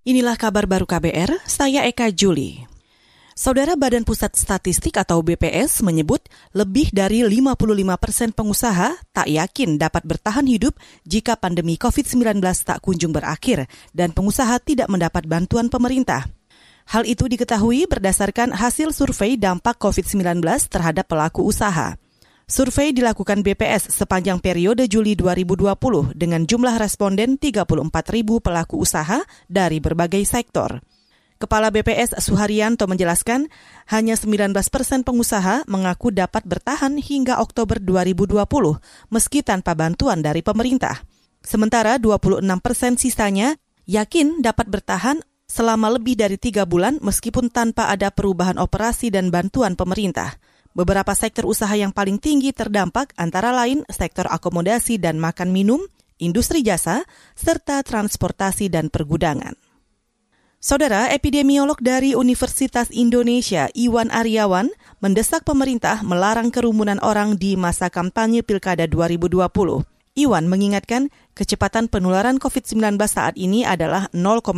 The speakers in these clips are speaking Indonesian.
Inilah kabar baru KBR, saya Eka Juli. Saudara Badan Pusat Statistik atau BPS menyebut lebih dari 55 persen pengusaha tak yakin dapat bertahan hidup jika pandemi COVID-19 tak kunjung berakhir dan pengusaha tidak mendapat bantuan pemerintah. Hal itu diketahui berdasarkan hasil survei dampak COVID-19 terhadap pelaku usaha. Survei dilakukan BPS sepanjang periode Juli 2020 dengan jumlah responden 34 ribu pelaku usaha dari berbagai sektor. Kepala BPS Suharyanto menjelaskan, hanya 19 persen pengusaha mengaku dapat bertahan hingga Oktober 2020 meski tanpa bantuan dari pemerintah. Sementara 26 persen sisanya yakin dapat bertahan selama lebih dari tiga bulan meskipun tanpa ada perubahan operasi dan bantuan pemerintah. Beberapa sektor usaha yang paling tinggi terdampak antara lain sektor akomodasi dan makan minum, industri jasa, serta transportasi dan pergudangan. Saudara epidemiolog dari Universitas Indonesia Iwan Aryawan mendesak pemerintah melarang kerumunan orang di masa kampanye Pilkada 2020. Iwan mengingatkan kecepatan penularan COVID-19 saat ini adalah 0,2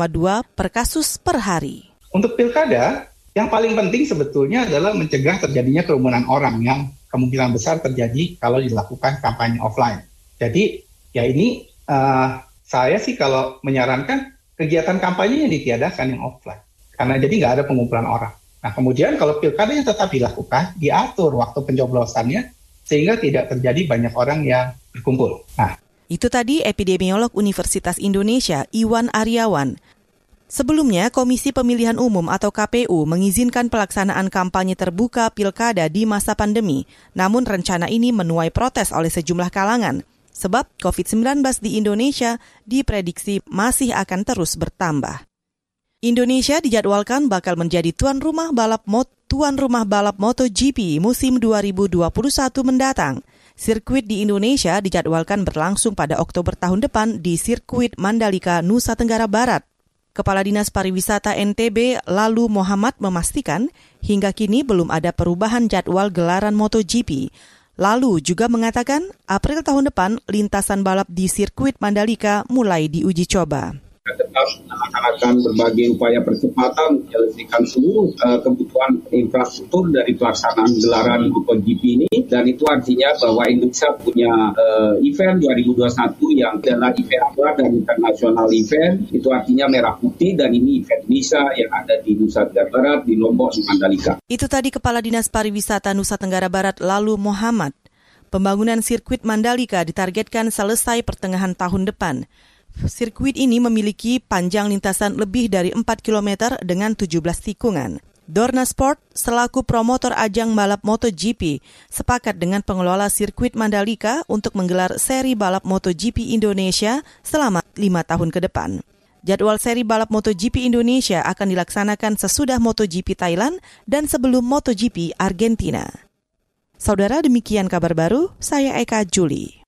per kasus per hari. Untuk Pilkada, yang paling penting sebetulnya adalah mencegah terjadinya kerumunan orang yang kemungkinan besar terjadi kalau dilakukan kampanye offline. Jadi ya ini uh, saya sih kalau menyarankan kegiatan kampanye yang ditiadakan yang offline. Karena jadi nggak ada pengumpulan orang. Nah kemudian kalau pilkada yang tetap dilakukan, diatur waktu pencoblosannya sehingga tidak terjadi banyak orang yang berkumpul. Nah, itu tadi epidemiolog Universitas Indonesia Iwan Aryawan. Sebelumnya, Komisi Pemilihan Umum atau KPU mengizinkan pelaksanaan kampanye terbuka pilkada di masa pandemi. Namun rencana ini menuai protes oleh sejumlah kalangan. Sebab COVID-19 di Indonesia diprediksi masih akan terus bertambah. Indonesia dijadwalkan bakal menjadi tuan rumah balap mot tuan rumah balap MotoGP musim 2021 mendatang. Sirkuit di Indonesia dijadwalkan berlangsung pada Oktober tahun depan di sirkuit Mandalika, Nusa Tenggara Barat. Kepala Dinas Pariwisata NTB Lalu Muhammad memastikan hingga kini belum ada perubahan jadwal gelaran MotoGP. Lalu juga mengatakan April tahun depan lintasan balap di sirkuit Mandalika mulai diuji coba tetap melaksanakan berbagai upaya percepatan menyelesaikan seluruh uh, kebutuhan infrastruktur dari pelaksanaan gelaran MotoGP ini dan itu artinya bahwa Indonesia punya uh, event 2021 yang adalah event apa dan internasional event itu artinya merah putih dan ini event Indonesia yang ada di Nusa Tenggara Barat di Lombok di Mandalika. Itu tadi Kepala Dinas Pariwisata Nusa Tenggara Barat lalu Muhammad. Pembangunan sirkuit Mandalika ditargetkan selesai pertengahan tahun depan. Sirkuit ini memiliki panjang lintasan lebih dari 4 km dengan 17 tikungan. Dorna Sport selaku promotor ajang balap MotoGP sepakat dengan pengelola sirkuit Mandalika untuk menggelar seri balap MotoGP Indonesia selama lima tahun ke depan. Jadwal seri balap MotoGP Indonesia akan dilaksanakan sesudah MotoGP Thailand dan sebelum MotoGP Argentina. Saudara demikian kabar baru, saya Eka Juli.